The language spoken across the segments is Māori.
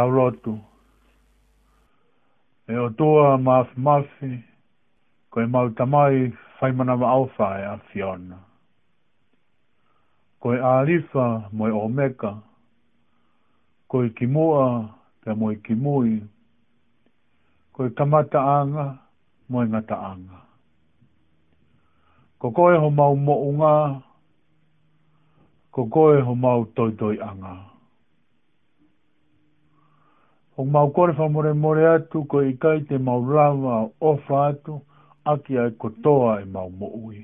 tau lotu. E o toa maaf mafi, koe mau tamai whai manawa alfa e a Fiona. Koe alifa moi o meka, koe kimoa te moe kimui, koe kamata anga moe ngata anga. Ko koe ho mau mo unga, ko koe ho mau toi toi o maukore whamoremoe atu ko i kai te maulawa o ofa atu aki ai kotoa e maumoui.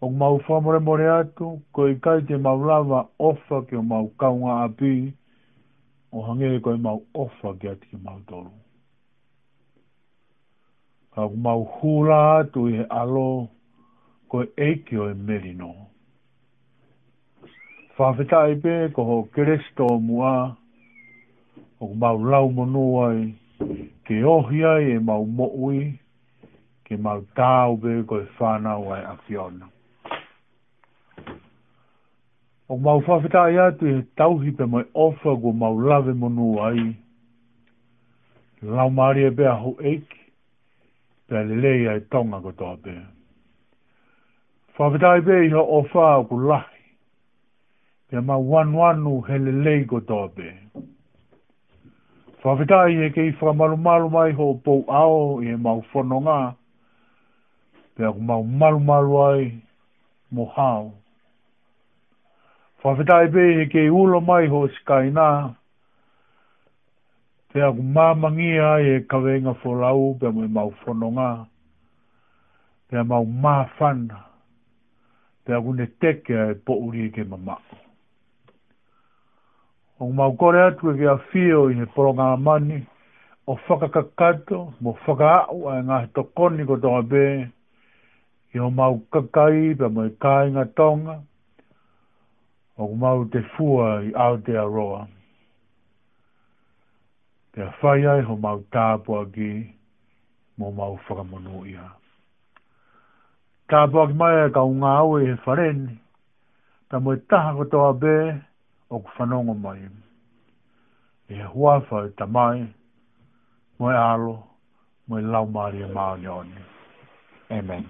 O mau whamoremore atu ko i kai te maulawa ofa ki o mau kaunga api o hangere ko i mau ofa ki ati ki mau toru. Ka mau hula atu i he alo ko e eiki o e merino. Whawhita i pē, ko ho keresto mua, o mau lau monua ke ohi ai e mau mo'ui, ke mau tāu pē ko e whānau ai a fiona. O mau whawhita i atu e tauhi pe mai ofa ko mau lave monuai, ai, lau maria e pē a ho eiki, pē le lei ai tonga ko tō pē. Whawhita i pē i ha ofa ko lahi, e ma wanu anu hele lei ko tope. Whawhetai e kei whamalu malu mai ho pou ao e mau whono ngā, pe aku mau malu malu ai mo hao. Whawhetai pe e kei ulo mai ho skai nā, pe aku mamangi ai e kawenga wholau pe mo e mau whono ngā, pe mau mafana, pe aku ne teke ai pouri e ke mamako o mau kore atu e kia whio i he poronga mani, o kakato, mo whakaau a ngā he tokoni ko tonga bē, i o mau kakai pa mo i kāinga tonga, o mau te fua i Aotearoa. Te a whai ai ho mau tāpua ki, mo mau whakamonu ia. Tāpua ki mai e ka unga au e he whareni, ta mo i taha ko tonga bē, o ku whanongo mai. E huawha o ta mai, mwe alo, mwe lau maria e maa Amen.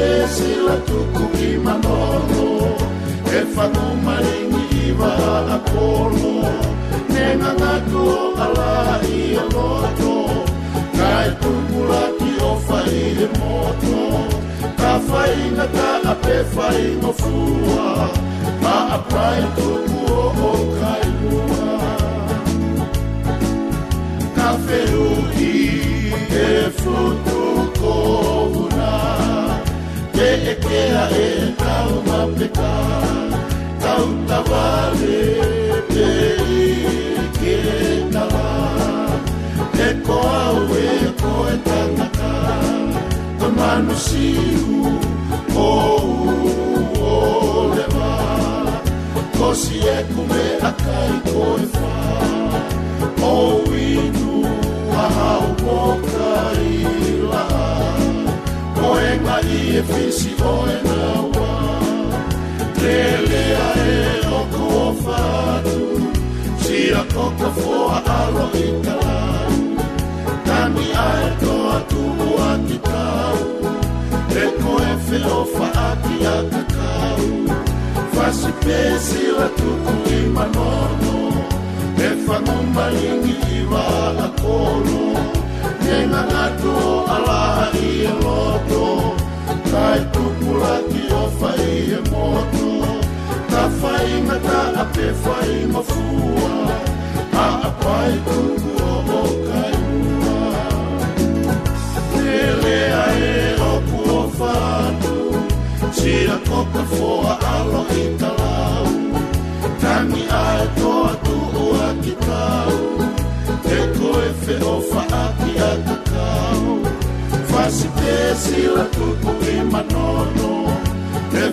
tesi la tukuki manono e fanu maringi va la kolo ne nanako ala i loto kai kumula ki ofai de moto ka fai na ka ape fai no fua ma aprai tuku o kai lua ka feru i e Kea e tau mapeka Tau tawale Te ike tawa Te koa ue koe tataka Te manusiu O o lewa Kosi e kume akai koe fa O inu Ahau mokai Moe e Fisi Moe Nawa Telea e loko o fatu Tia koka foa aro i talau Tani ae toa tumu a ki tau E koe feofa a ki a kakau Fasi pesi la tuku i manono E whanumbalingi i a kolo se na nato ala i e loto Kai kukula ki o fai e motu Ta fai me ta a pe fai ma fua A a pai kuku o o kai ua Te lea e o ku o fatu Si a koka fo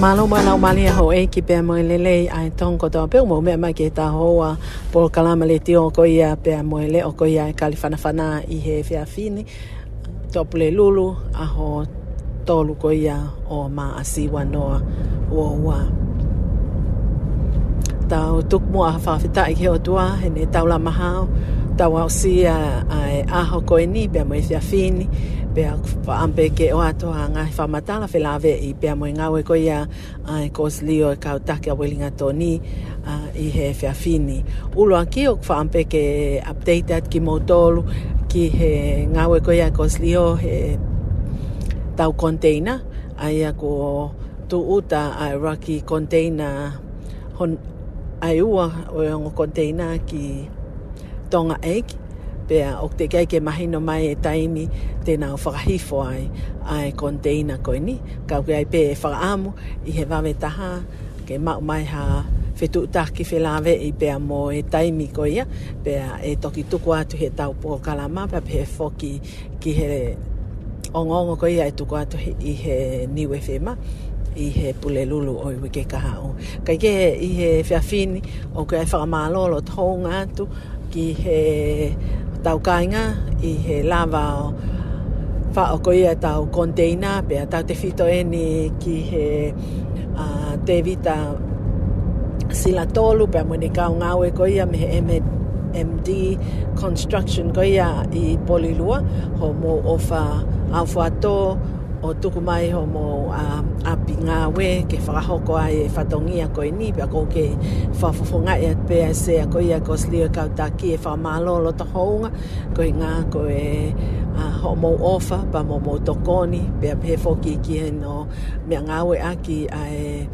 马路马路马里好诶，基边门咧咧，哎，通过到表冇咩咩嘅大好啊，波卡拉马里 tiêu 嗰嘢边门咧，嗰嘢加利芬芬啊，伊係飛飛呢，到布里魯魯啊好多路嗰嘢，哦嘛啊西灣咯啊，哇哇！tau tuk mo a fa fita i heo tua he ne tau la maha tau au si a a ho ko ni be mo fia fini pea pa ampe ke o ato anga fa matala fe la ve i pea mo nga we ko ia ai kos lio e ka ta ke welinga toni i he fe afini u lo anki o fa ampe ke updated ki motol ki he nga we ko ia kos lio he tau container ai ko tu uta ai rocky container hon ai ua o yo e container ki tonga ek pea o te kei ke mahino mai e taimi tēnā o whakahifo ai ai konteina koe ni. Ka ke ai pē e whakaamu i he wawe taha ke mau mai ha whetu utaki whelawe i pēa mō e taimi koe ia Pea, e toki tuku atu he tau pō kalama pēa pēa whoki ki he ongongo koe ia e tuku atu he, i he niwe whema i he pule lulu o iwi ke kaha o. Kai ke i he whiawhini o kia e whakamālolo tōnga atu ki he tau kāinga i he lava o whaoko ia tau konteina pia tau te fito eni ki he uh, te vita sila tolu pia mwene kau ngāwe ko ia me MD, construction ko ia i Polilua ho mō ofa au fuatō o tuku mai ho mo a, a pinga we ke whakahoko ai e whatongia ko e nipi ko ke whafofonga e pe se ko ia ko slio e kauta ki e whamalolo to hounga ko e ngā ko e a, ho mo ofa pa mo mo tokoni pe a pe foki ki e no mea ngā we aki a e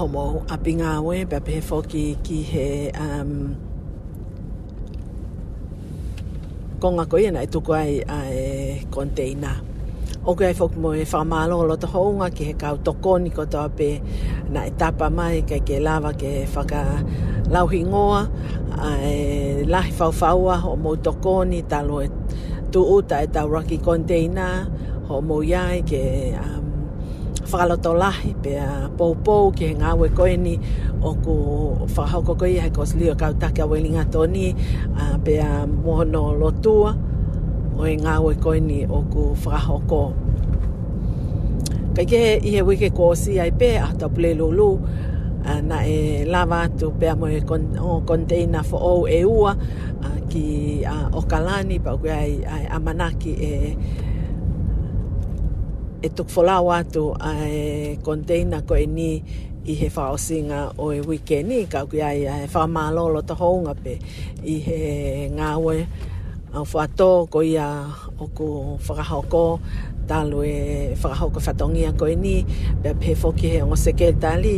homo a pinga we pe a pe foki ki he um, konga ko iena e tuku ai a e konteina. O kia e whakumo e whamalo o loto hounga ki he kau tokoni ko toa pe na e mai kei ke lava ke whaka lauhi ngoa a e lahi whauwhaua o mou tokoni talo e tu uta e tau raki konteina ho mou iai ke whakaloto lahi pe a pou pou ki he ngā we koe ni o ku whakahoko koe hei kos lio kautake a welinga tōni uh, pe a mohono lotua o he ngā we koe ni o ku whakahoko Kaike i he wike ko si ai pe a tapule lulu na e lava tu pe a moe kon, o container fo o e ua ki o kalani pa ku ai, amanaki e e tuk folau atu a e konteina ko e ni i he whaosinga o e wike ni kau ki ai a e wha malolo ta hounga pe i he ngāwe a whato ko ia o ku whakahoko talu e whakahoko whatongia ko e ni pe pe foki he o seke tali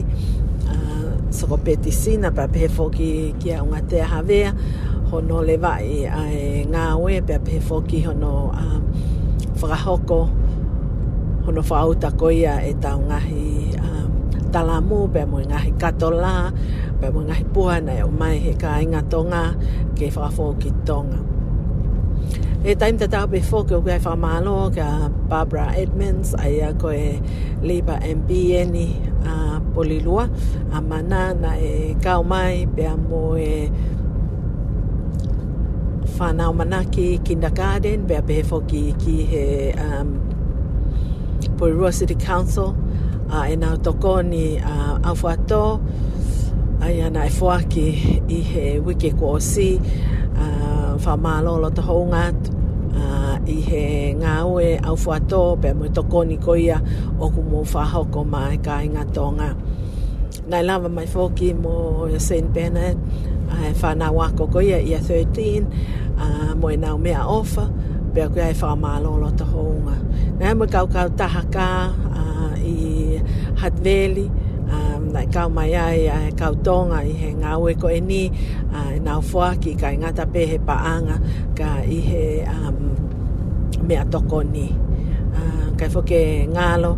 uh, soko peti sina pe pe foki ki a unga te havea hono le vai a e ngāwe pe pe foki hono a uh, whakahoko hono whaauta koia e tau ngahi um, talamu, pe mo ngahi katola, pe mo ngahi puana e o mai he ka inga tonga ke whaafo ki tonga. E taim te tau pifo ke ukei whamalo ka Barbara Edmonds ai a koe Liba MBN i Polilua a mana na e kau mai pe a mo e whanau manaki kindergarten pe a pifo ki, ki he um, Porirua City Council uh, e nā toko ni uh, Awhua Tō ai ana e fuaki i he wiki kua o si uh, ah, whamālolo to hounga uh, i he ngā ue Awhua Tō pe mo toko ni koia o ku mō whahoko mai ka inga tonga Nai lava mai fōki mō St. Bernard uh, ah, e whanau ako koia i a 13 uh, mō e nau mea offer pia koe ai whamalo lo ta hounga. Nei mo kau kau taha ka i Hutt Valley, um, kau mai ai uh, kau tonga i he ngā ue koe ni, uh, nga ufoa ki ka i ngata pe he paanga ka i he um, mea toko ni. Uh, kai whoke ngalo,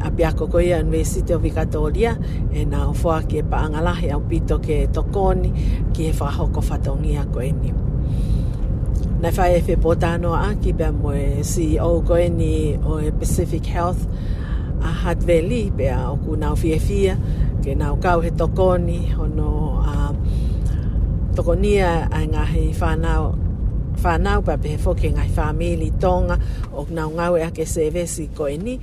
a piako ko ia University of Victoria e nā o whoa ki e paangalahi au pito ke tokoni ki e whahoko whataungia ko eni na fai efe bota no aki pe mo e CEO goeni e o e Pacific Health a Hat Valley pe a oku nau fie fia ke nau kau he tokoni ono a tokonia a ngahi whanau whanau pa pehe whoke ngai whamili tonga o ngau ngau ea ke sevesi koe ni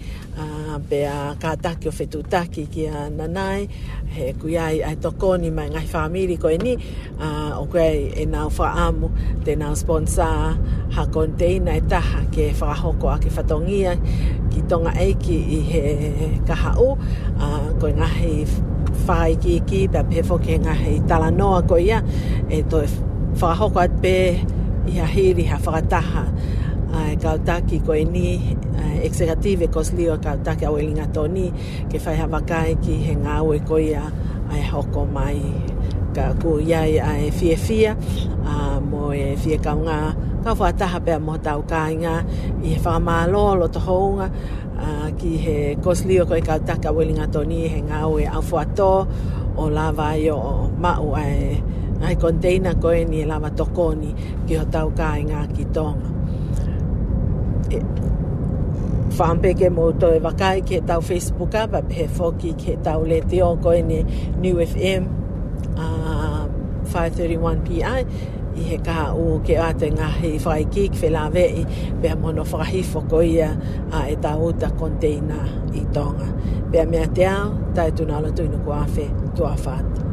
pe a kātaki o whetutaki ki a nanai he kui ai ai tokoni mai ngai whamili koe ni o kui e nau whaamu te nau sponsor ha konteina e taha ke whahoko a ke whatongia ki tonga eiki i he kaha o koe ngahi whai ki ki pe a pehe whoke ngahi talanoa koe ia e toi whahoko at pehe i a hiri ha whakataha ai kautaki ko e ni uh, executive e ko slio kautaki a welinga toni ke fai ha makai ki he ngā ue ko ia ai hoko mai ka ku iai ai fie fie uh, mo e fie kaunga ka whataha pe mo tau kāinga i he whamālolo to hounga uh, ki he koslio ko e kautaka welinga toni he ngā ue au fuato o lawa i o mau ai ai container ko e ni e lava tokoni ki o tau ka e ngā ki tonga. E, whaampeke mō tō e wakai ke tau Facebook up, a pehe foki ke tau le te oko e ni New FM uh, 531PI i he kaha o ke ate ngā hei whai kik whi la vei pia mono whahi whoko ia a e tau uta konteina i tonga. Pia mea te ao, tai tūnala tūnu ko awhi, tua whātua.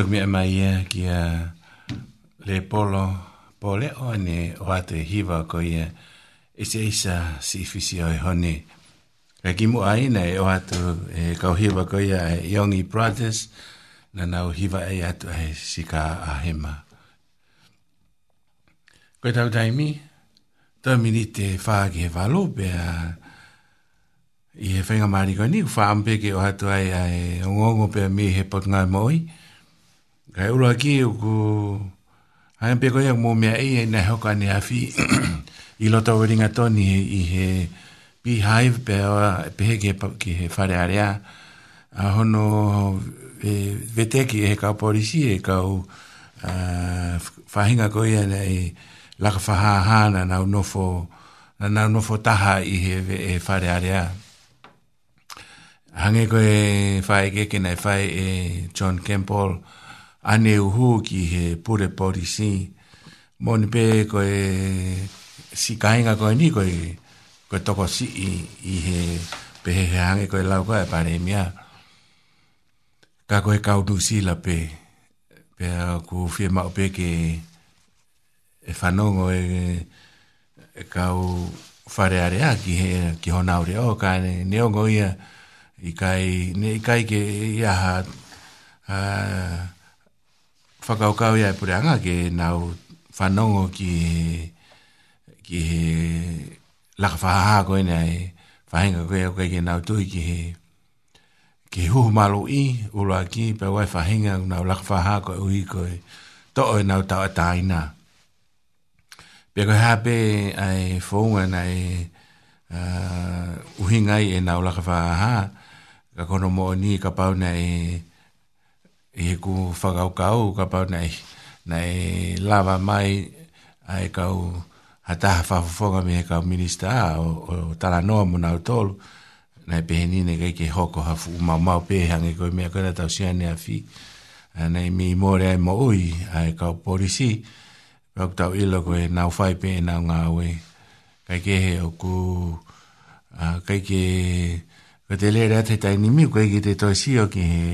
atu mi mea mai ia ki a le polo pole o ne o atu e hiva ko ia e se isa si ifisi o e hone. Ka ki mua aina e o atu e kau hiva ko ia e Yongi Brothers na nau hiva e atu e si ka a hema. Koe tau taimi, tau mini te whaa ki he whalope a i he whenga maari koe ni, o atu ai a e ongongo pe mi he pot ngai moi kai e ura ki u ku hai pe ko yak mo me e, e ai na ho ka ni afi i lo tau ringa toni i he bi hai pe a pe ke ki he fare area a hono e vete ki he ka polisi e ka u fahinga ko ia nei la hana na no fo na na no fo taha i he e fare area hange ko e fai ke ke nei fai e john campbell ane uhu ki he pure porisi. Moni pe ko e si kainga ko e ni ko e ko e toko si i, i he pehe he hange ko e lau ko e pare mia. Ka ko e kaudu si la pe pe a ku fie mao pe ke e whanongo e, e kau whare are a ki, he, ki hona ore o ka ne neongo ia i kai, ne, i kai ke i aha a uh, whakaukau ia e pureanga ke nau whanongo ki he, ki he laka whaha koe nea e whahenga koe au kai ke nau tui ki he ki he huhu malu i ulua ki pe wai whahenga nau laka whaha koe ui koe to oi nau tau a taina pe koe hape ai whonga na e uh, uhingai e nau laka whaha ka kono mo ni ka pau na e e he ku whakau kau ka pau nei, nei lava mai ai kau ha taha whafafonga me he kau minister a o, o tala noa muna o tolu nei pehe nine kei ke hoko hafu u mau mau pehe koe mea kona tau sia nea fi nei mi mōre ai mo ui ai kau polisi pau tau ilo koe nau whai pe e nau ngā ue kai ke he o ku uh, kai ke Ko lera te tai ni miu, kai ki te toi ki he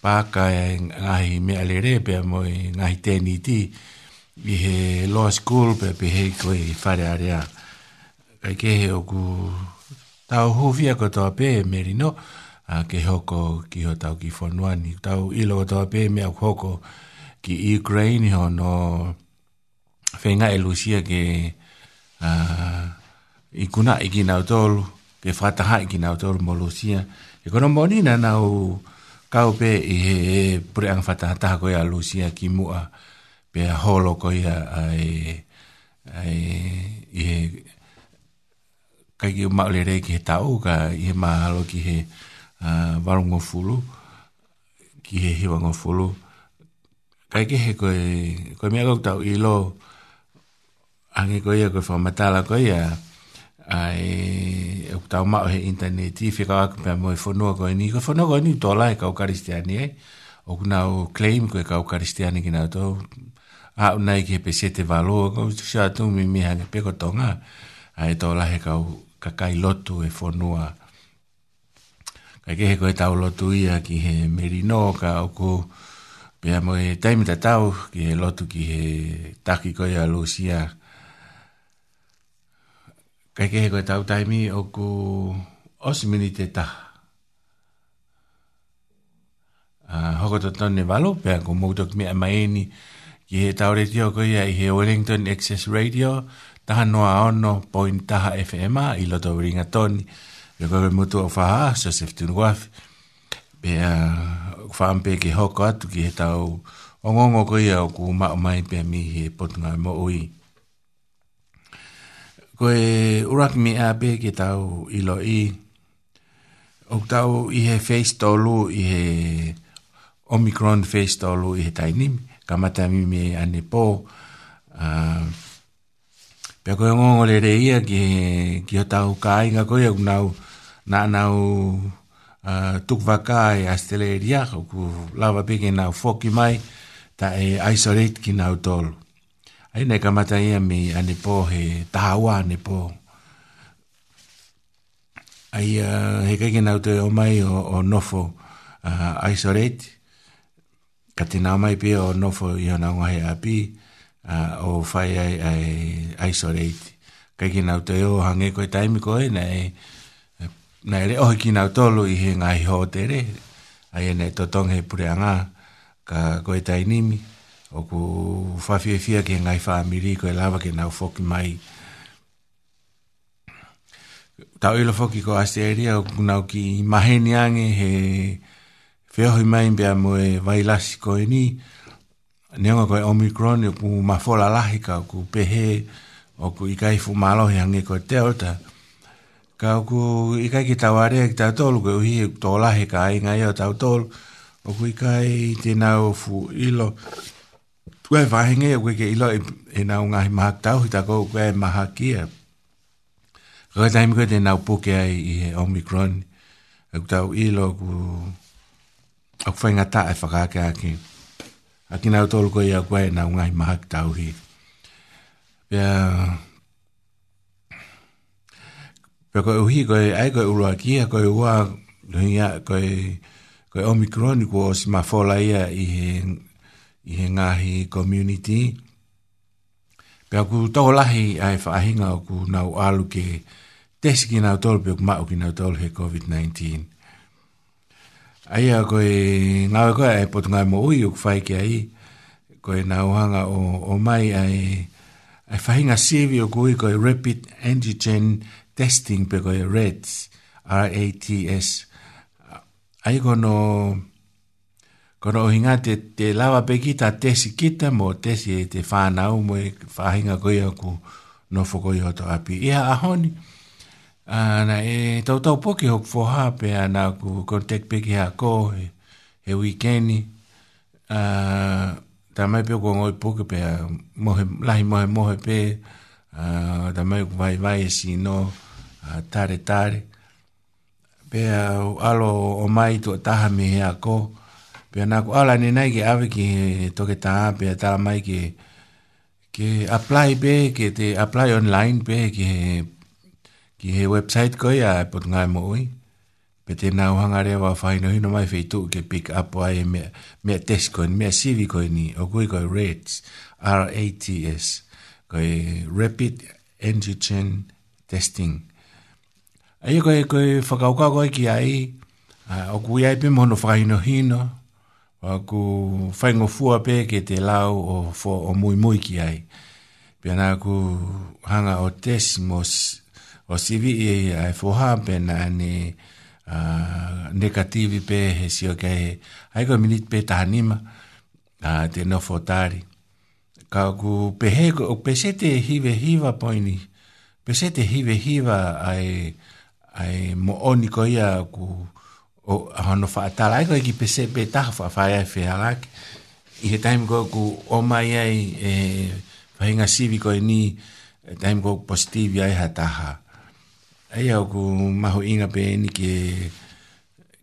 paka e ngahi me alere pe mo i ngahi teni ti i he law school pe pe he koe i whare area kai ke he oku tau huwia kotoa pe me rino a ke hoko ki ho tau ki whanuani tau ilo kotoa pe me au hoko ki Ukraine ho no whenga e lusia ke a, i kuna i ki nautolu ke whataha i ki nautolu mo lusia e kono monina nau uh, kau pe i he e pure ang whatahataha koe a Lucia ki mua pe a holo koe a e i he kai ki maole re ki he tau ka i he mahalo ki he uh, warungo fulu ki he hiwango fulu kai ki he koe koe mea kou tau i lo ange koe a koe whamatala koe a ai e ku tau mao he internet i whika waka pia moe whanua koe ni koe whanua koe ni tola e kau karistiani e o kuna o claim koe kau karistiani ki nga tau a unai ki he pe sete valo o tu shi atu mi mi tonga ai tola he kau kakai lotu e whanua kai ke he koe tau lotu ia ki he merino ka o ko pia moe taimita tau ki he lotu ki he taki lusia kai ke ko tau taimi o ku os minite ta a hoko to ton ne valo pe ko mo dok me mai ni ki he tau re tio ko ia i he Wellington Access Radio taha noa ono point taha FM i loto ringa toni le ko ke mutu o faha so se fitun guaf pe a faham pe ke hoko atu ki he tau ongongo ko ia o ku ma o mai pe mi he potunga mo ui ko e urak mi a be ki tau i lo i o tau i he face tolu i he omicron face tolu i he tai nimi ka matami mi ane po a Pia koe ngongo le re ia ki, ki o tau ka inga koe ak nau na nau uh, tuk waka e astele ria ku lava peke nau foki mai ta e isolate ki nau tolu ai nei kamata ia mi ane po he tahawa ane po. Ai uh, he kaike nau te omai o, o nofo uh, aisoreit, ka tina omai pia o nofo i hana unga he api uh, o whai ai, ai aisoreit. Kaike nau te o hange koe taimi koe nei, nei re ohi ki nau tolu i he ngai hō te ai ane totong he pureanga ka koe tainimi. nimi o ku fafia fia ke ngai fa miri ko lava ke nau foki mai ta ilo foki ko asteria o ku nau ki maheni ange he feo hi mai bia mo e vai lasi ko ni nenga ko omicron ku mafola lahika ku pehe o ku i kai fu malo he ange ko delta ka ku i kai ki tawari ki ta tolu ko hi tola he kai ngai o ta tolu o ku i kai tenau fu ilo Tue vahenge a wege ilo e, e nau ngai mahak tau hita ko kwe mahakia. Ka taim koe te nau puke ai i he Omicron. Aku tau ilo ku aku whainga ta e whakake aki. Aki nau tolu koe a koe nau ngai mahak tau hi. Pea... Pea koe uhi koe ai koe urua kia koe ua... Koe, koe Omicron ko o si mafola ia i he i he ngāhi community. Pea ku tau lahi ai whaahinga o ku nau alu ke tesi ki nau tolu pio kumau ki nau tolu he COVID-19. Ai a koe ngāwe koe ai potu ngai mo ui ku whai ki ai, koe nau hanga o, o mai ai, ai whaahinga sivi o kui koe rapid antigen testing pe koe RATS, R-A-T-S. Ai kono... Kono hinga te, te lawa peki ta tesi kita mo tesi e te whanau mo e whahinga koe aku no whakoi hoto api. Ia ahoni, ana e tau tau poki hok whoha pe ana ku kontek peki ha ko he, he weekendi. Uh, ta mai peo kua ngoi poki pe mohe, lahi mohe mohe pe uh, ta mai ku vai vai e si no uh, tare tare. Pea alo o mai tu taha me he a koe. Pia nā ku ala nenei ke awe ki toke tā, pia tala mai ke, ke apply pe, ke te apply online pe, ke, ki he website koi a pot ngai mo ui. Pe te nā uhanga rea wa whaino hino mai fei tū ke pick up wai e mea, mea test koi, mea CV koi ni, o kui koi RATS, R-A-T-S, koi Rapid Antigen Testing. Ai koi koi whakaukau koi ki ai, o kui ai pe mono whaino hino ko faingo fua pe ke te lau o fo o mui mui ki ai pena ko hanga o tesmos o sivi e ai fo ha pena ni a negativi pe he si o kai ai ko minit pe ta anima a te no fotari ka ko pe he ko pe sete hive hiva poini pe sete hive hiva ai ai mo oniko ia ko ku o ano fa tala ko ki pese be ta fa fa ya fe ala i he time go ku o mai ai e fa inga sivi ko ni time go positive ai ha ta ha ai au ku maho inga pe ni ke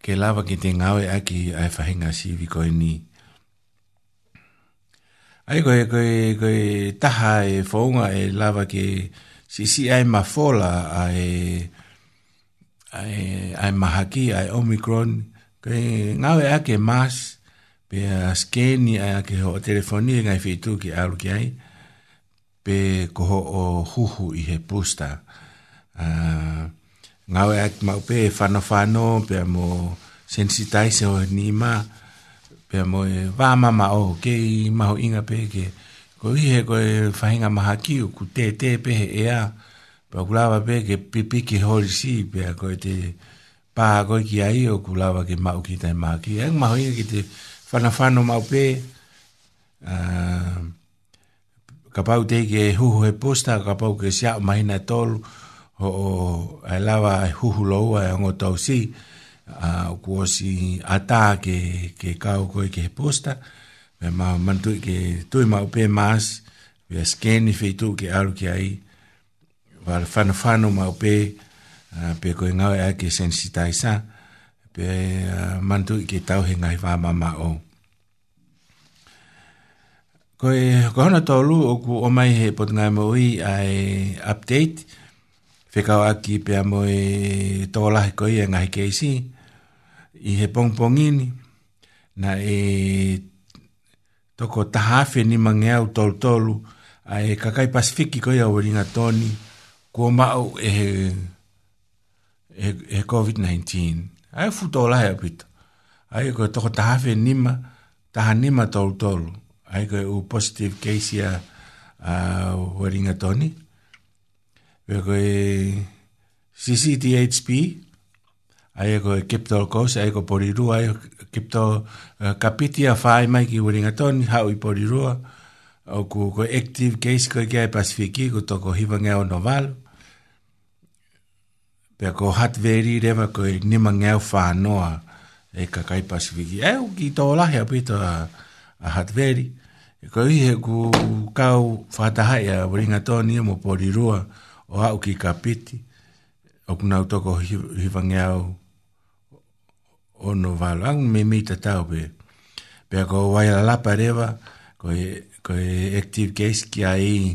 ke lava ki te ngawe aki ai fa inga sivi ko ni ai go go go ta ha e fo e lava ke si si ai ma fola ai e ai ai mahaki ai omicron ke ngawe ve ake mas pe skeni ai ake ho telefoni e nga fitu ki alu ki ai pe koho o huhu i he pusta Ngawe nga ake mau pe fano fano pe mo sensitize o ni ma pe mo e, va o oh, ke mau inga pe ke ko i he ko e fainga mahaki u ku te pe he ea, pa kulava pe ke pipi ki holi si pe a koe te pa a koe ki ai o kulava ke mau ki tai maa ki ang maho ki te whanawhano mau pe uh, ka pau te ke huhu he posta ka pau ke sia mahina e tolu ho o ai e lava ai e huhu loua e ongo tau si a uh, kuo si ata ke, ke kau koe ke he posta me ma mantui ke tui mau pe maas Vi har skænne fedt ud, kan jeg Pa le whanu whanu mau pē, pē koe ngau ea ke sensi tai sa, pē mantu i ke tau he ngai wā mama o. Koe kohona tōlu o ku o mai he pot ngai mo i ai update, whekau aki pe a mo e ko i e ngai keisi, i he pongpongini, na e toko taha whenima ngeau tōlu tōlu, ai kakai pasifiki koe a weringa ko mau e he, e, e COVID-19. Ai futo la e pit. Ai ko to ta hafe nima, ta ha nima tol tol. Ai ko u positive case ya a uh, waringa toni. Ve ko e CCTHP. Ai ko e kipto ko se ai ko pori ru ai kipto uh, kapitia fai mai ki waringa toni ha u pori ru. O ko ko active case ko ke e Pacific ko to ko hivanga o novalo pea ko hat veri rewa ko e nima ngeo whanoa e ka kai pasifiki. E o ki tō lahi apito a, a hat E ko i e ku kau whatahai e a waringa tōni ni e mo pori rua o hau ki ka piti. O kunau toko hi, hiwa ngeo o no valang me mi tau pe. Pea ko wai la lapa rewa ko e, ko e active case ki a i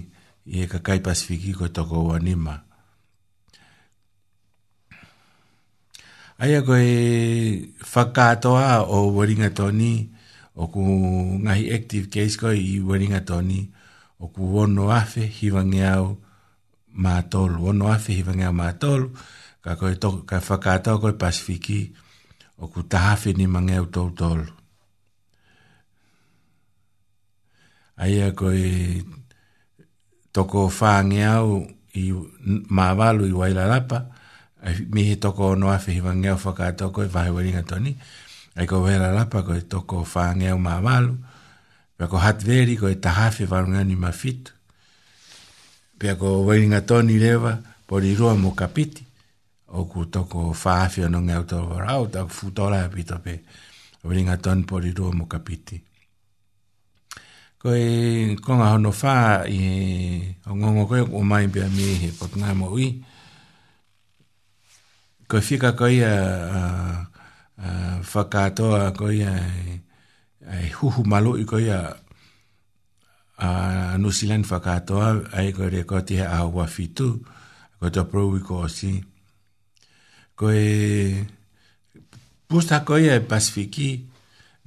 i e ka kai pasifiki ko toko wanima. Aia koe whakatoa o Waringa Tony, o ku ngahi active case koe i Waringa Tony, o ku wono afe hiwange au mātolu, wono afe hiwange au mātolu, ka koe toko, ka whakatoa koe Pasifiki, o ku tahafe ni mange au tolu tolu. Aia koe toko whaange au i mawalu i Wailarapa, Aia koe mi he toko no a fihi wange o whaka toko e i whahe waringa toni. Ai ko wera lapa ko e toko o whange o mawalu. Pea ko hatveri ko e tahafi warunga ni mawhitu. Pea ko waringa toni lewa pori rua mo kapiti. O ku toko o whaafi o nonga o toro warau ta futola e pito pe. Waringa toni pori rua mo kapiti. Ko e konga hono wha i e, o ngongo koe o mai bea mihe potnamo ui. Ko ko fika ko ia a a fakato a ko ia ai huhu malo i ko ia a no silen fakato ai ko re ko ti a wa fitu ko to pro wi ko si ko e pusta ko ia pasifiki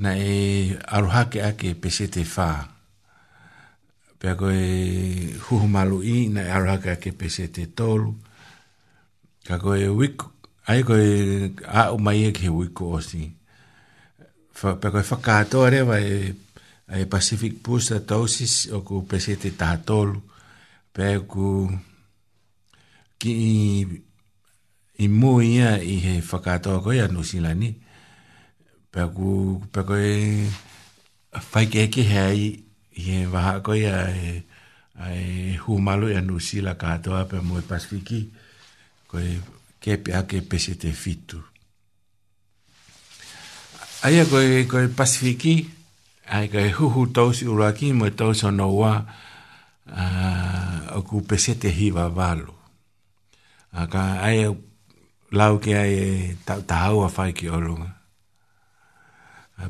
na e aruha ke a ke pesete fa pe ko e huhu malo i na e aruha ke a ke pesete tolu ka ko e wiku ai ko a o mai e ke wiko o si fa pe ko fa kato re va e e pacific pus a tosis o ku pesete tatol pe ku ki i mo ia i he fa kato ko ia no si la ni pe ku pe ko e fa ke ke he ai i he va ko ia e ai hu malu ia no si la kato pe mo pacific ko e ke pe a ke pe se te fitu. Aia koe koe pasifiki, ai koe huhu tausi uraki mo tausi o no wa oku pe se te hiwa walo. Aka aia lau ki ai e ta, ta haua fai ki olunga.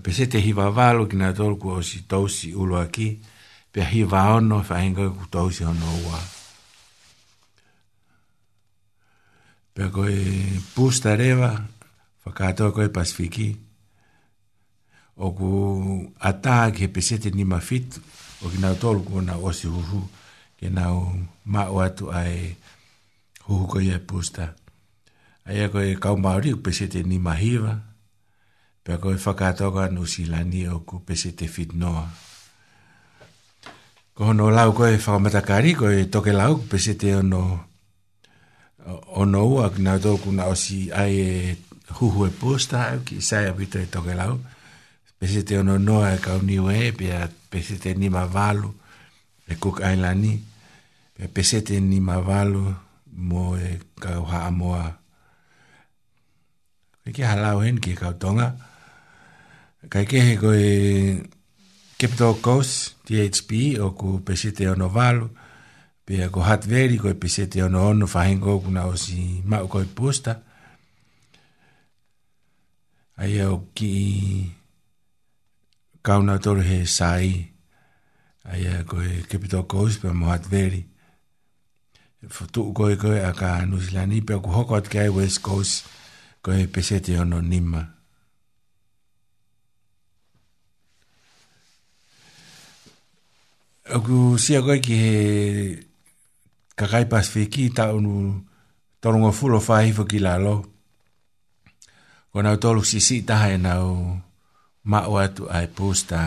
Pe se te hiwa walo ki nga tolku o si tausi uraki, pe hiwa ono fai ngoi ku tausi o no wa. Aia pe koe pusta rewa, whakatoa koe pasifiki, o ku ataa ke pesete ni mafit, o ki nau tolu kona osi huhu, ke nau mao atu ai huhu koe e pusta. Aia koe kau maori u pesete ni mahiwa, pe koe whakatoa koe anu silani o ku pesete fit noa. Ko hono lau koe whakamatakari, koe toke lau, pesete ono... Koe o noua na toku na osi ai e huhu e posta au ki sai apita e toke lau pese te ono noa e kauniu e pia pese te nima valu e Cook Islandi pia pese te nima valu mo e kau haa moa e ki halau hen ki e kau tonga kai ke he koe Capital Coast THP o ku pese te ono valu e Pea ko hatveri koe pesete ono ono whahengo kuna o si mau koe posta. Ai au ki kauna toru he sai. Ai a koe kepito kous pe mo hatveri. Futu koe koe a ka Nusilani pe ku hokot kai West Coast koe pesete ono nima. Aku sia koe ki he ka kai pas fiki ta unu tolongo fulo fai fo ki lalo. Ko nau tolu si si taha e nau mao atu ai posta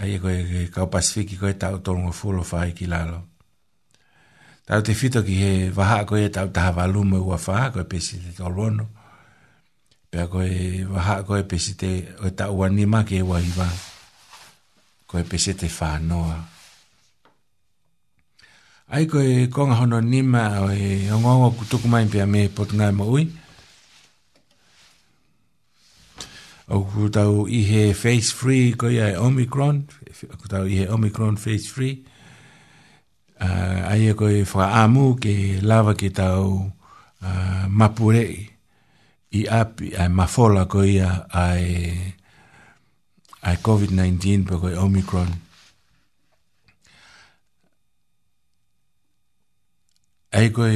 ai e koe ke kau pas fiki koe tau tolongo fulo fai ki lalo. Tau te fito ki he waha koe tau taha walume ua faha koe pesi te tolono. Pea koe waha koe pesi te o tau wani ma ke ua hiwa. Koe pesi te whanoa. Koe pesi te whanoa ai ko e konga hono nima o e ongongo ku tuku mai pia me potunga e maui. O ku tau i he face free ko ia e Omicron, ku tau i he Omicron face free. Uh, ai e ko e whaka amu ke lava ke tau uh, mapurei i api, ai mafola ko ia ai, ai COVID-19 pa ko e Omicron. ai koe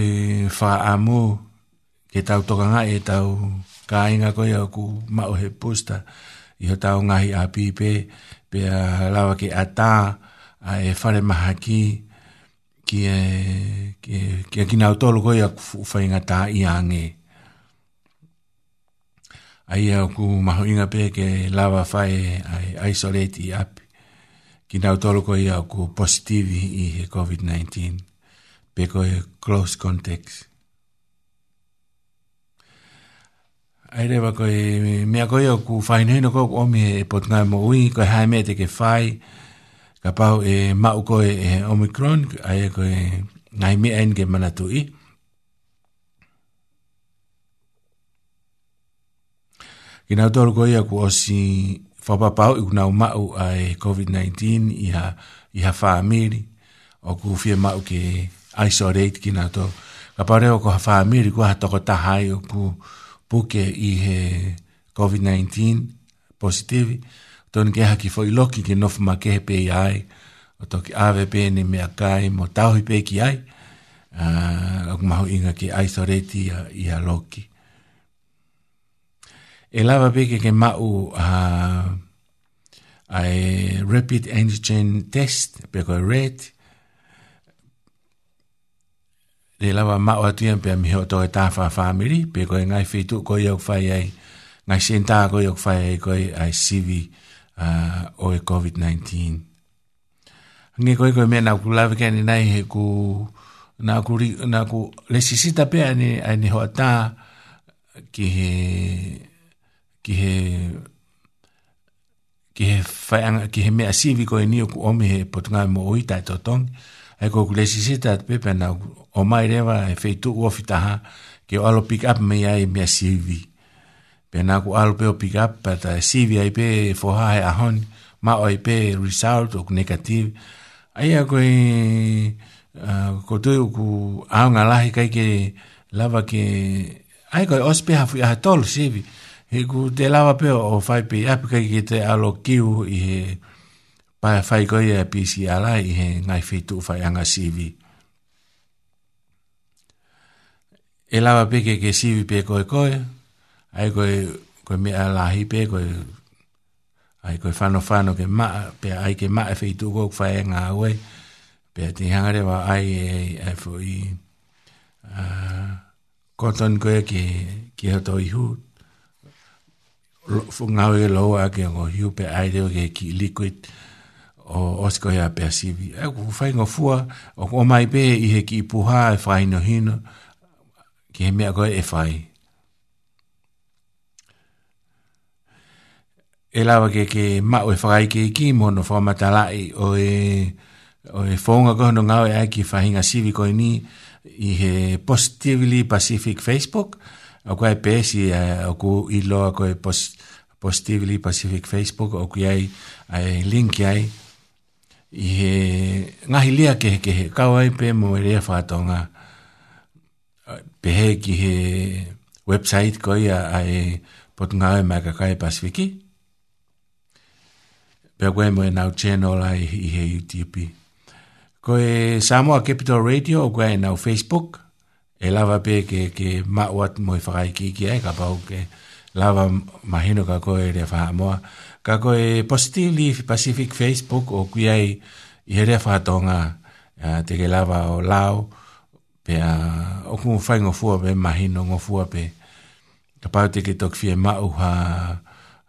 wha amu ke tau toka ngā e tau ka inga koe au ku mao he posta i ho tau ngahi a pipe pe a lawa ke a tā a e whare maha ki ki e ki e ki e nau tolu koe a ku whainga tā i a nge au ku maho inga pe ke lawa whae a e isolate i api ki nau tolu koe a ku positivi i he COVID-19 peko e close context. Ai rewa koe, mea koe o ku whai nui no koe, o mi e pot ngai mo ui, koe hae mea te ke whai, ka pau e mau koe e Omicron, ai e koe ngai mea enge manatu i. Ki nau tōru koe a ku osi whapapau i kunau mau a COVID-19 i ha, i ha whaamiri, o ku whia mau ke ai so reit ki nato. Ka pare o ko hawha amiri ko hata tahai o pu, puke i he COVID-19 positivi. Tone ke haki fo iloki ke nofu ma ke he pe i ai. O toki awe pe ni me kai mo tauhi pe ki ai. Uh, ok maho inga ki ai so reiti i, i loki. E lava pe ke mau a... a rapid antigen test pe ko reiti le lava mau atia pe mi ho to ta fa e family pe ko ngai fi tu ko yo fa ye ngai sen ta ko yo fa ye ko ai cv uh, o covid 19 ngi ko ko me na ku lava ke ni nai he ku na ku ri na ku le sisi ta pe ani ani ho ta ki he ki he ki he fa ki he me a cv ko ni ku o me he potunga mo oita to tong e ko kulesi sita te pepe na o mai rewa e feitu u ofitaha ke o alo pick up mea e mea sivi. Pe na ku alo peo pick up pata e sivi ai pe e foha e ahoni ma o i pe result o negative. Ai a koi uh, ko tui uku ao ngalahi kai ke lava ke ai koi ospe hafu i ahatolo sivi. He ku te lava peo o fai pe api kai ke te alo kiu i he kutu pae fai koe e pisi alai i he ngai fitu fai anga sivi. E lawa peke ke sivi pe koe koe, ai koe koe mea lahi pe koe, ai koe whano whano ke maa, pe ai ke maa fai e tu koe fai anga e awe, pe te hangare wa ai e e e fui koton koe ke, ke hato i hut, Fungawe loa ke ngohiu pe aideo ke ki liquid. Uh, o osko ya pe sivi e ku fai ngo fua o ko mai be i he ki puha e fai no hino ki he mea koe e fai e lawa ke ke ma o e fai ke ki mo no fama talai o e o e fonga ko no ngau e ai ki fai ngā sivi koe ni i he Positively Pacific Facebook o koe pe si e, o ku i loa koe Positively Pacific Facebook o ku ai ai link ai i he ngahi lea ke he ke he kawai pe mo e lea whātonga pe he ki he website koi a, a e potu ngāwe mai ka kai pasifiki. Pea koe mo e nau channel i he YouTube. Ko e Samoa Capital Radio o koe nau Facebook. E lava pe ke, ke mawat mo e whakai ki ki ai ka pau ke lava mahino ka koe e lea ka koe positively Pacific Facebook o kui ai i here whātonga uh, te ke lava o lao pe a uh, oku mu whaingo fua pe mahino ngo fua pe ka pau te ke tokwhia mau ha,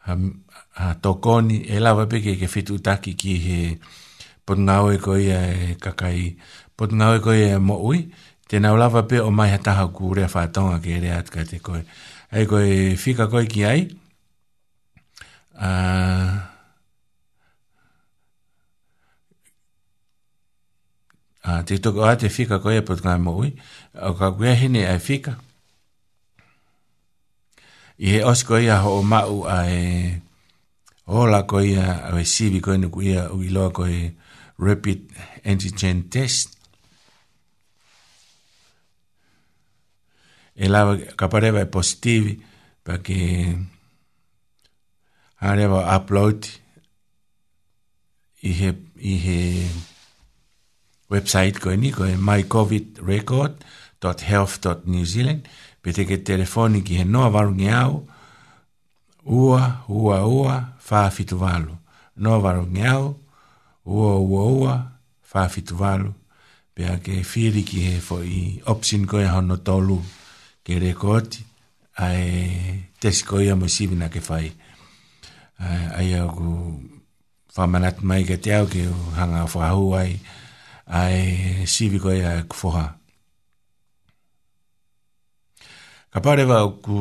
ha, tokoni e lava pe ke ke whitu taki ki he pot ngawe koe ia e kakai pot ngawe koe ia mo ui te o lava pe o mai hataha kū rea whātonga ke rea atka te koe ai koe fika koe ki ai Uh, uh, te toko a te fika koe po tukai mo ui, o ka kuea hine ai fika. I he osi koe ia ho o mau a e ola koe ia, a e sivi koe nuku ia ui loa koe rapid antigen test. E lawa ka parewa e positivi, pa ke... Pake... Hare wa upload i he, i he website koe ni, koe mycovidrecord.health.newzealand. Pete ke telefoni ki he noa varu ngi au, ua, ua, ua, faa fitu valu. Noa varu ngi au, ua, ua, ua, faa fitu valu. Pea ke whiri ki he fo i opsin koe hono tolu ke rekoti, ai tesi koe amosivina ke whai. Ke whai ai au ku whamanat mai ke te au ke hanga o whahau ai ai sivi koe a kufoha. Ka pare au ku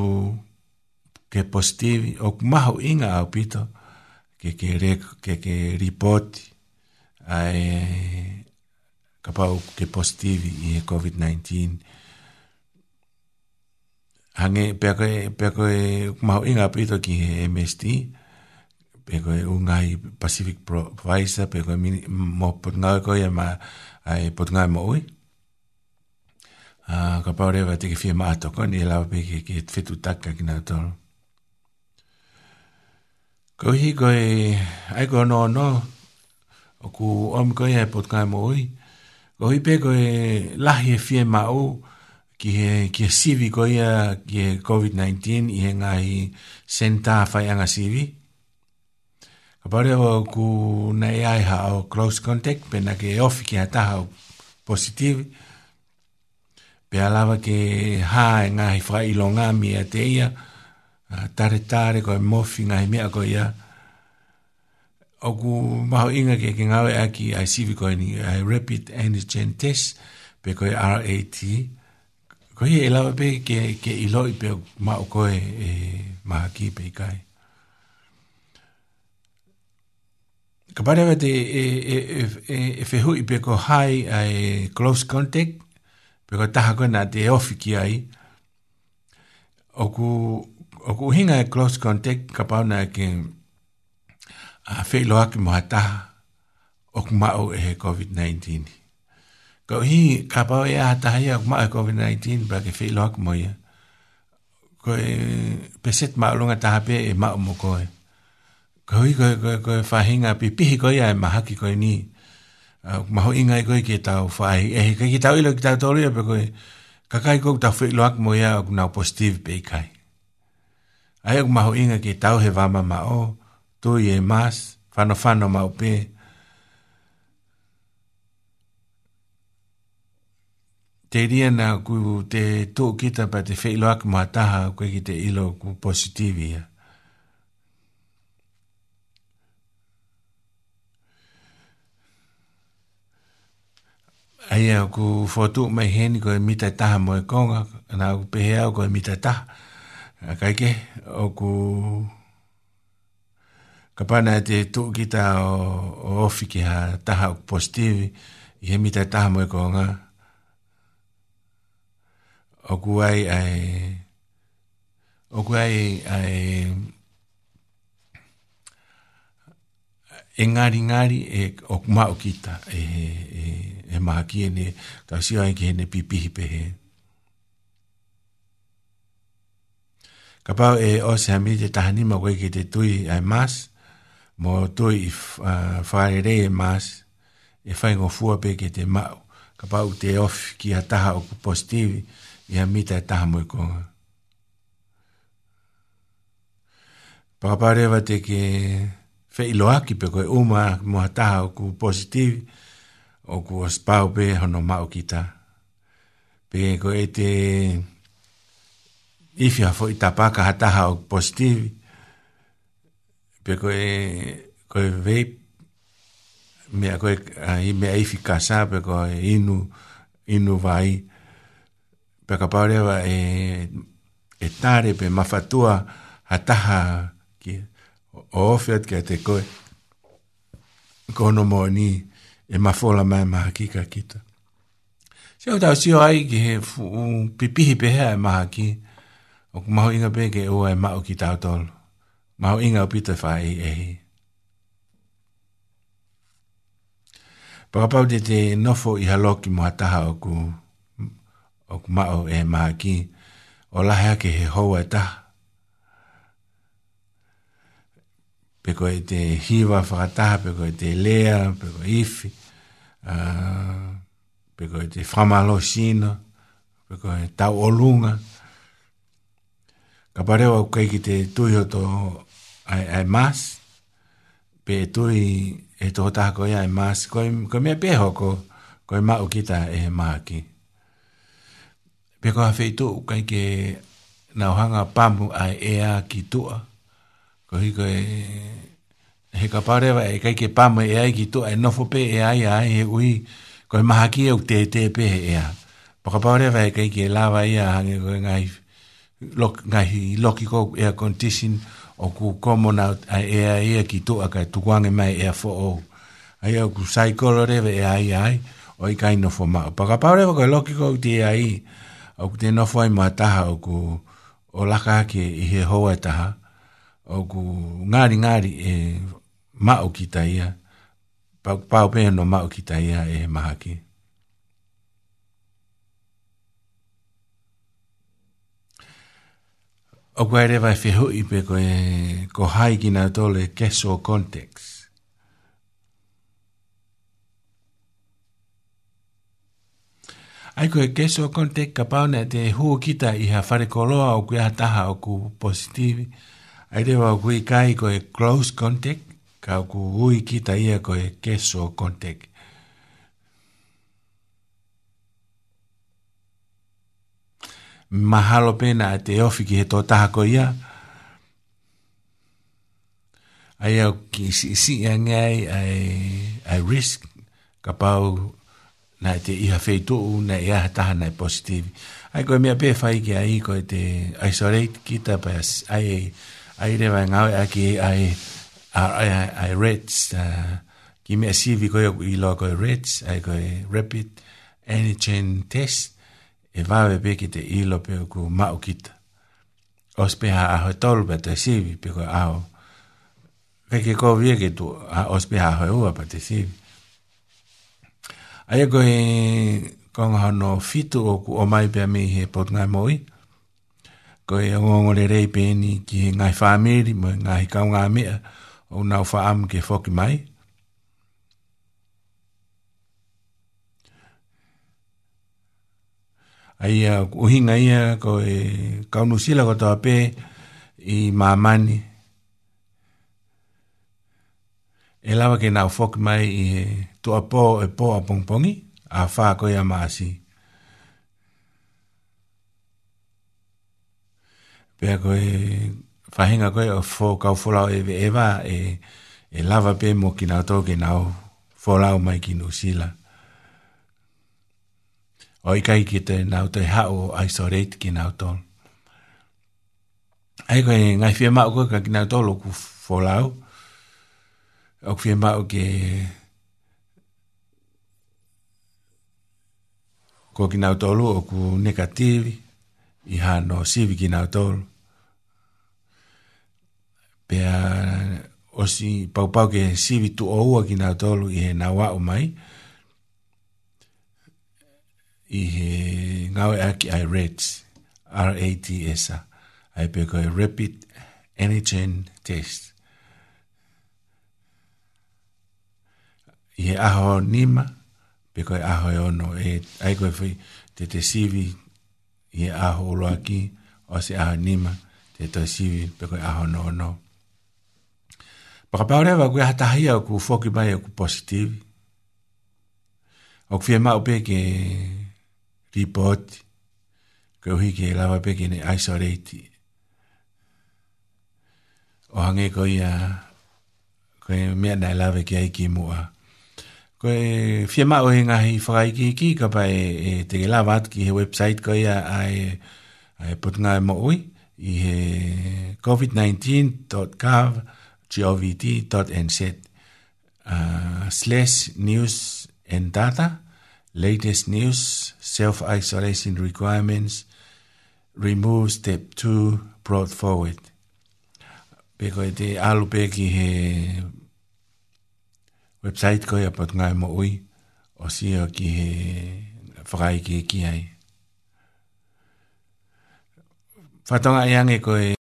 ke positivi o ku maho inga au pito ke ke, re, ke, ke report ai ka pau ke positivi i e COVID-19 hange pe ko pe ko mau inga pito ki MST pe koe ungai Pacific Provisor, pe koe mini, mo potungau koe e ma, ai potungau mo ui. Uh, ka paurewa te ke whiama atoko, ni e lawa pe ke, ke whetu taka ki nau tolu. Ko hi koe, ai koe no no, o ku om koe e potungau mo ui, ko hi pe koe lahi e whiama u, ki he ki he sivi koe ia ki he COVID-19 i he ngahi senta whai anga sivi. Ko Pare o ku nei ai ha o close contact pe na ke e ofi ki hata ha positive pe alava ke ha e ngā hi whai ilo ngā mi a te ia ah, tare tare ko e mofi ngā hi mea ko ia o ku maho inga ke ke ngāwe a ki ai sivi ko e ni ai rapid antigen test pe ko e RAT ko hi e lava pe ke, ke ilo i pe ma o ko e, e maha ki pe i kai Ka pare e, e, e, e, e whehu i peko hai a e close contact, peko taha koe nga te ofi ki ai. Oku, oku uhinga e close contact, ka pau nga ke a whelo aki moha taha, oku mao e he COVID-19. Ka uhi, ka pau e a taha ia oku mao e COVID-19, pra ke whelo aki moha ia. Koe, peset maulunga taha pe e mao mo koe koi koi koi koi whahinga pi pihi koi ai mahaki koi ni. Uh, maho inga koi ke tau whahi. Ehi, kai ki tau ilo ki tau tolu ia pe koi. Kakai koi tau whi loak mo ia ok nau positive pe kai. Ai ok maho inga ke tau he vama ma o. Tu i e mas. Whano whano ma upe. Te ria na ku te tō kita pa te whi loak mo ataha koi ki te ilo ku positive ia. Yeah. aia aku fotu mai heni ko mita taha mo konga na ku pe hea ko mita taha kai ke o ku kapana e te tu kita o ofi ki ha taha ku positivi i he mita taha mo konga Aku ai ai o ai ai e ngāri ngāri e o kumau kita e, e e maha ki e ne, ka sio ai ki e ne pipihi pe he. Ka pau e o se hami te tahani ma koe ki te tui ai mas, mo tui i whare rei e mas, e whai ngō fua pe ki te mau, ka pau te of ki a taha o kupostivi, i a mita e taha mui konga. Pakapareva te ke whai loaki pe koe uma mo ha taha o kupostivi, o ku as pau pe hono mau ki ta. Pe ko e te ifi hafo i ta paka hataha o positivi. Pe ko e ko e vei me a ko e i me a ifi kasa pe ko e inu inu vai. Pe ka pau rewa e e tare pe mafatua hataha ki o ofiat ki a te koe. Kono mo ni. Kono mo ni e mafola mai maha kika kita. Se o tau sio ai ki he pipihi pehea e maha ki, o ku maho inga peke e ua e mao ki tau tolu. Maho inga o pita wha e ehi. Pakapau te te nofo i haloki mo ataha taha o ku, mao e maha ki, o lahea ke he hou e taha. pe ko e te hiva whakataha, pe ko e te lea, pe ko ifi, uh, pe ko e te whamalo sino, pe ko e tau olunga. Ka pareo au kai ki te tui o tō ai, ai mas, pe tui e tō taha ko ia ai mas, ko, i, ko mea peho ko, ko e mau ki ta e he maaki. Pe ko hawhi tō kai ke nauhanga pamu ai ea ki tua, ko hiko e he ka pare e kai ke pa e ai ki to e nofo pe e ai e ai e ui ko ma haki e te te pe e a pa ka pare e kai ke la wa ia e hange ko e ngai lok ngai loki ko e a condition o ku komo na e a e ki to a ka tu mai e a fo o ai o ku sai kolore e ai ai o i kai nofo ma pa ka pare wa ko loki ko te e ai o ku te nofo ai mataha o ku o laka ke i he hoa taha o ku ngāri ngāri e mao ki taia, pau pēha no mao ki taia e he maha ki. O ku aere vai e whehu i pe ko, e, ko hai ki nga tole keso context. Ai koe keso context ka pau na te huo kita i ha whare koloa o ku kuiaha taha o ku positivi ai te wā hui kai ko e close contact, ka ku hui ki ta ia ko e keso contact. Mahalo pena a te ofi ki he tō taha ko ia, ai au ki si si ngai ai, ai risk, ka pau na te iha feitu na ia taha nai positivi. Ai koe mea pē whaiki a i koe te isolate ki ta pa ai ai re vai ngau e a ki ai ai ai reds ki me si vi ko i lo ko reds ai ko rapid antigen test e va ve pe ki te i lo pe ko ma o kit os pe ha ho tol pe te si vi pe ko a o ve ke ko vi ke tu os pe ha ho u pe te si ai ko e kong ha no fitu o ku o mai pe mi he pot ngai moi ai ko e o ngongo le rei pēni ki he ngai whāmeri, mo ngai kau ngā mea, o nau whaam ke whoki mai. Ai a uhinga ia ko e kaunu sila ko tawa pē i mamani. E lawa ke nau whoki mai i he tuapō e pō a pongpongi, a whā koe a maasi. pe ko e fahinga ko e fo ka fo la e eva e e lava pe mo ki na to ki na fo la mai ki no sila oi kai ki te na to ha o ai so re ki na to ai ko e ngai fi ma ko ka ki na to lo ku fo la o ki ma o ke ko ki na to lo ku negativi i ha no sivi ki nga tōru. Pea o si pau pau ke sivi tu o ua ki nga tōru i he nga wā o mai. I he ngawe aki ai RATS, R-A-T-S-A. Ai pe koe Rapid Antigen Test. I he aho nima, pe koe aho e ono. E, ai koe fui te te sivi tu i e aho uroa ki, o se aho nima, te to siwi, pe koe aho no no. Paka paurewa, koe hatahia o ku foki mai o ku positivi. O ku fie mao peke report, koe uhi ke lawa peke ne isolate. O hange koe ia, koe mea nai lawe ki aiki mua. Koe ko e fia ma o hinga hi whakai ki ki ka pa e, e te ke lawat ki he website ko ia a e a e putunga e mo ui i he covid19.gov.nz uh, slash news and data latest news self-isolation requirements remove step 2 brought forward Pe koe te alupe ki he website koe apat ngai mo ui o sio ki he whakai ki ki hei. Whatonga iange koe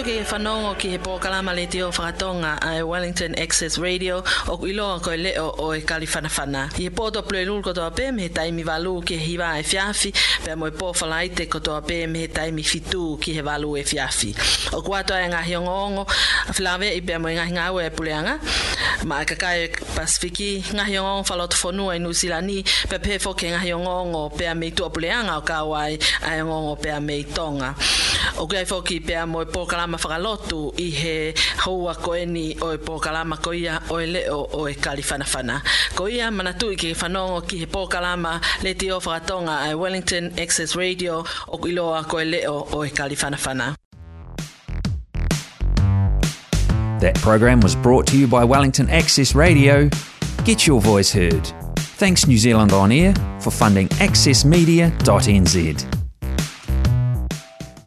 toki e whanongo ki he pōkalama le whakatonga a Wellington Access Radio o koe leo o e I he pōto plue kotoa pē me he taimi walu ki he hiwa e fiafi pe mo e kotoa pē me he taimi fitu ki he walu e fiafi. O e ngahi ongo a whilawe i pe mo e ngahi e puleanga ma kakai pasifiki ngahi ongo i nusilani pe pe ngahi ongo pe a meitua puleanga o kawai a ongo pe a meitonga. O kia pōkalama whakalotu i he o e pōkalama ko ia o e leo o e whanawhana. Ko ia manatu i whanongo ki he pōkalama le te o whakatonga Wellington Access Radio o iloa ko e leo o e whanawhana. That program was brought to you by Wellington Access Radio. Get your voice heard. Thanks New Zealand On Air for funding accessmedia.nz.